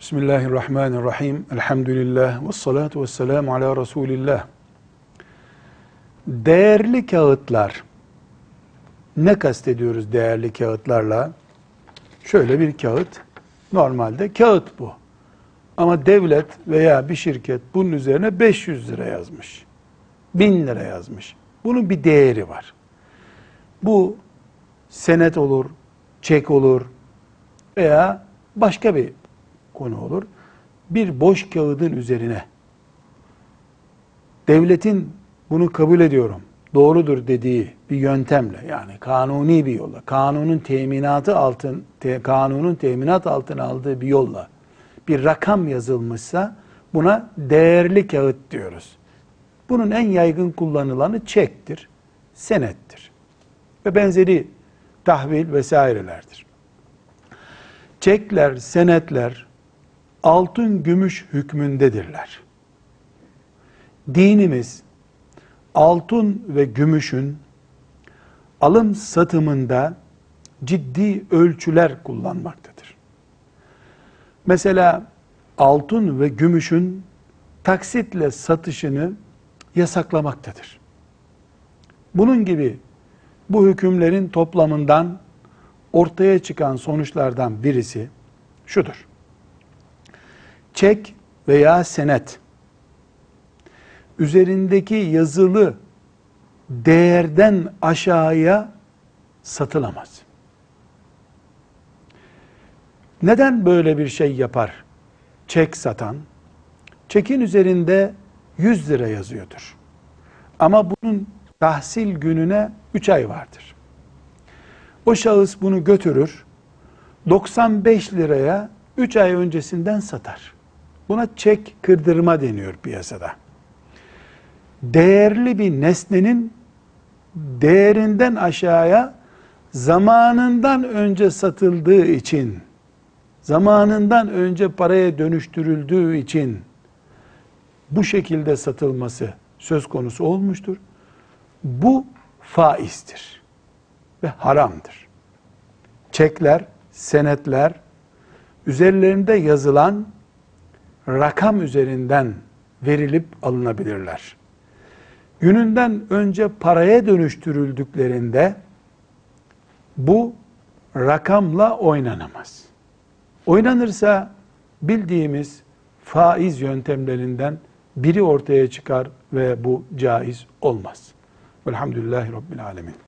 Bismillahirrahmanirrahim. Elhamdülillah ve salatu ve selamu ala Resulillah. Değerli kağıtlar. Ne kastediyoruz değerli kağıtlarla? Şöyle bir kağıt. Normalde kağıt bu. Ama devlet veya bir şirket bunun üzerine 500 lira yazmış. 1000 lira yazmış. Bunun bir değeri var. Bu senet olur, çek olur veya başka bir konu olur. Bir boş kağıdın üzerine devletin bunu kabul ediyorum, doğrudur dediği bir yöntemle yani kanuni bir yolla, kanunun teminatı altın, te, kanunun teminat altına aldığı bir yolla bir rakam yazılmışsa buna değerli kağıt diyoruz. Bunun en yaygın kullanılanı çektir, senettir ve benzeri tahvil vesairelerdir. Çekler, senetler altın gümüş hükmündedirler. Dinimiz altın ve gümüşün alım satımında ciddi ölçüler kullanmaktadır. Mesela altın ve gümüşün taksitle satışını yasaklamaktadır. Bunun gibi bu hükümlerin toplamından ortaya çıkan sonuçlardan birisi şudur çek veya senet üzerindeki yazılı değerden aşağıya satılamaz. Neden böyle bir şey yapar? Çek satan, çekin üzerinde 100 lira yazıyordur. Ama bunun tahsil gününe 3 ay vardır. O şahıs bunu götürür, 95 liraya 3 ay öncesinden satar. Buna çek kırdırma deniyor piyasada. Değerli bir nesnenin değerinden aşağıya zamanından önce satıldığı için, zamanından önce paraya dönüştürüldüğü için bu şekilde satılması söz konusu olmuştur. Bu faizdir ve haramdır. Çekler, senetler, üzerlerinde yazılan rakam üzerinden verilip alınabilirler. Gününden önce paraya dönüştürüldüklerinde bu rakamla oynanamaz. Oynanırsa bildiğimiz faiz yöntemlerinden biri ortaya çıkar ve bu caiz olmaz. Velhamdülillahi Rabbil Alemin.